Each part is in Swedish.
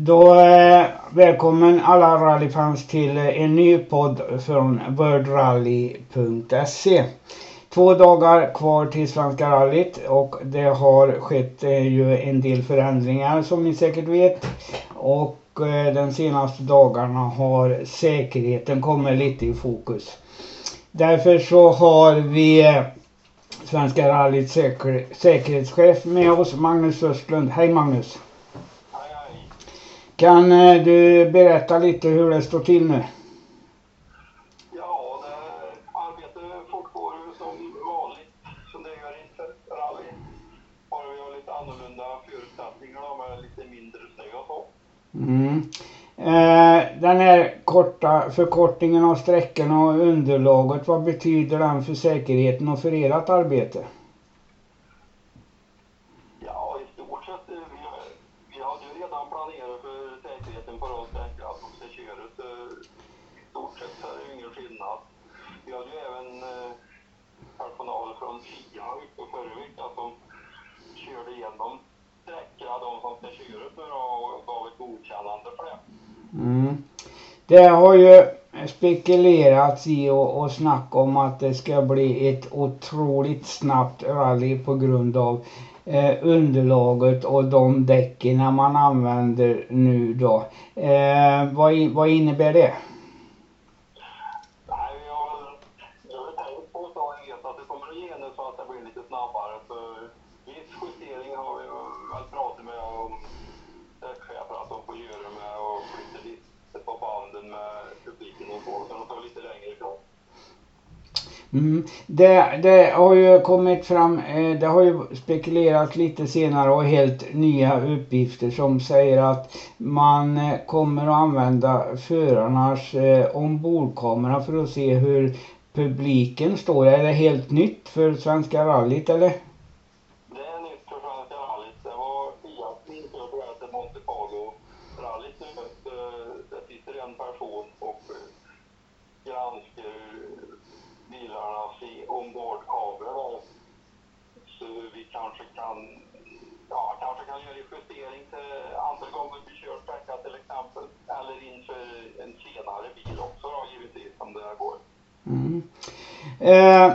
Då eh, välkommen alla rallyfans till eh, en ny podd från worldrally.se. Två dagar kvar till Svenska rallyt och det har skett eh, ju en del förändringar som ni säkert vet. Och eh, de senaste dagarna har säkerheten kommit lite i fokus. Därför så har vi eh, Svenska rallyts säker säkerhetschef med oss, Magnus Östlund. Hej Magnus! Kan eh, du berätta lite hur det står till nu? Ja, det, arbetet fortgår som vanligt som det gör inför rally. Bara vi har lite annorlunda förutsättningar då, med lite mindre snö och så. Mm. Eh, den här korta förkortningen av sträckorna och underlaget, vad betyder den för säkerheten och för ert arbete? Ja, i stort sett, eh, vi, vi hade ju redan planerat för säkerheten på de sträckor att de ska köra. Så eh, I stort sett så är det ju ingen skillnad. Vi hade ju även eh, personal från FIA uppe förra veckan som körde igenom sträckorna, de som ska köra nu då, och gav ett godkännande för det. Mm. Det har ju spekulerats i och, och snack om att det ska bli ett otroligt snabbt rally på grund av eh, underlaget och de däcken man använder nu då. Eh, vad, vad innebär det? Nej, vi jag har tänkt på så att det kommer att ge nu så att det blir lite snabbare. För viss justering har vi väl pratat med om däckchefer att de får göra med och flytta lite på banden med publiken och så. Så de tar lite längre ifrån. Mm. Det, det har ju kommit fram, eh, det har ju spekulerats lite senare och helt nya uppgifter som säger att man eh, kommer att använda förarnas eh, ombordkamera för att se hur publiken står. Är det helt nytt för Svenska rallyt eller? Det är nytt för Svenska rallyt. Det var Fiat som införde det här till Monte Carlo-rallyt nu. Så Det sitter en person och eh, granskar bilarnas i- ombordkamera då. Så vi kanske kan, ja, kanske kan göra justering till andra gången vi kör sträcka till exempel. Eller inför en senare bil också då givetvis om det går. Mm. Eh,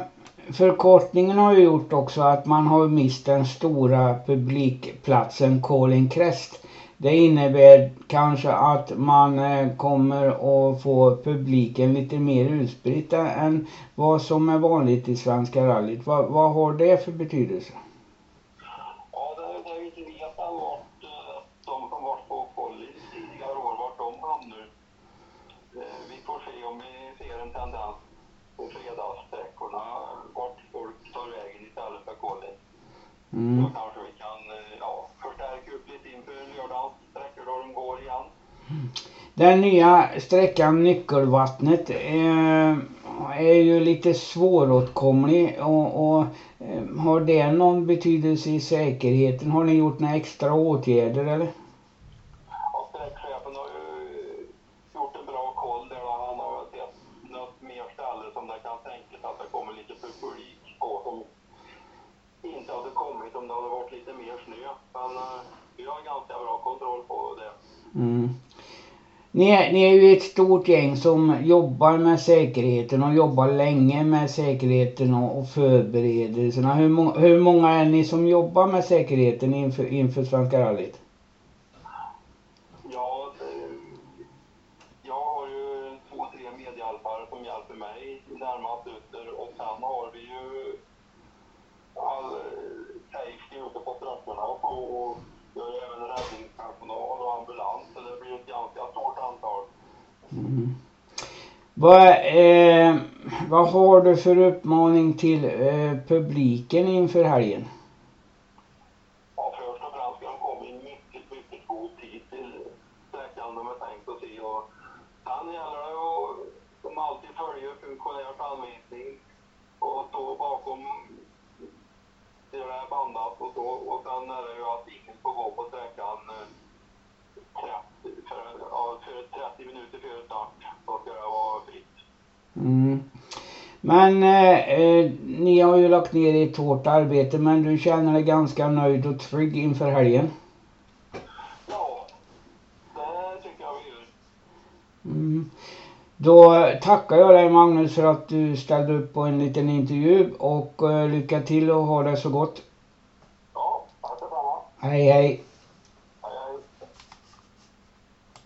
förkortningen har ju gjort också att man har mist den stora publikplatsen Colin Crest. Det innebär kanske att man eh, kommer att få publiken lite mer utspritt än- vad som är vanligt i Svenska rallyt. Va, vad har det för betydelse? Ja, det, det vi inte vet än vart eh, de som varit på Collins tidigare år, vart de hamnar. Eh, Vi får se om vi ser en tendens på fredagssträckorna, vart folk tar vägen istället för Collins. Mm. Då kanske vi kan eh, ja, förstärka upp lite inför lördagens sträckor då de går igen. Den nya sträckan Nyckelvattnet eh, är ju lite svåråtkomlig och, och eh, har det någon betydelse i säkerheten? Har ni gjort några extra åtgärder eller? Och sträckchefen har ju gjort en bra koll där. då. Han har sett något mer ställe som det kan tänkas att det kommer lite publik på som inte hade kommit om det hade varit lite mer snö. Men eh, vi har ganska bra kontroll på det. Mm. Ni, är, ni är ju ett stort gäng som jobbar med säkerheten och jobbar länge med säkerheten och, och förberedelserna. Hur, må, hur många är ni som jobbar med säkerheten inför, inför Svenska rallyt? Ja, jag har ju två, tre medhjälpare som hjälper mig närmast ute och sen har vi ju all safety ute på sträckorna och så. Och vi har ju även räddningspersonal och ambulans så det blir ett ganska stort antal. Mm. Vad, eh, vad har du för uppmaning till eh, publiken inför helgen? Ja, först och främst ska de komma i mycket, mycket god tid till sträckan de är tänkt att se. Och sen gäller det att de alltid följer funktionärs anvisning och stå bakom det där är bandat och så. Och sen är det ju att ingen får gå på sträckan eh, 30, för, ja, för 30 vara fritt. Mm. Men eh, eh, ni har ju lagt ner ett hårt arbete men du känner dig ganska nöjd och trygg inför helgen? Ja, det Mm. Då tackar jag dig Magnus för att du ställde upp på en liten intervju och uh, lycka till och ha det så gott. Ja, tack detsamma. Hej, hej.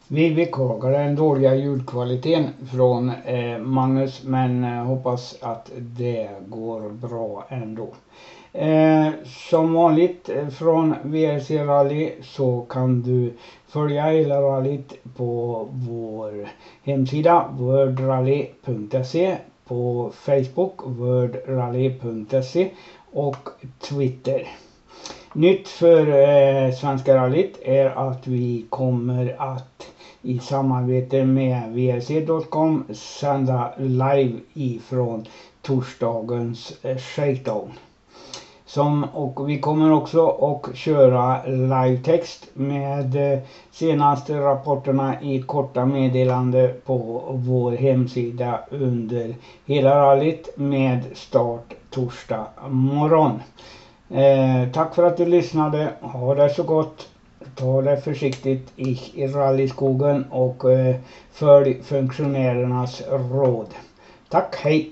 Vi beklagar den dåliga ljudkvaliteten från eh, Magnus men eh, hoppas att det går bra ändå. Eh, som vanligt eh, från VRC Rally så kan du följa hela rallyt på vår hemsida wordrally.se på Facebook wordrally.se och Twitter. Nytt för eh, Svenska rallyt är att vi kommer att i samarbete med vlc.com sända live ifrån torsdagens eh, shakedown. Som, och vi kommer också att köra livetext med eh, senaste rapporterna i korta meddelande på vår hemsida under hela rallyt med start torsdag morgon. Eh, tack för att du lyssnade. Ha det så gott. Ta det försiktigt i, i rallyskogen och eh, följ funktionärernas råd. Tack, hej!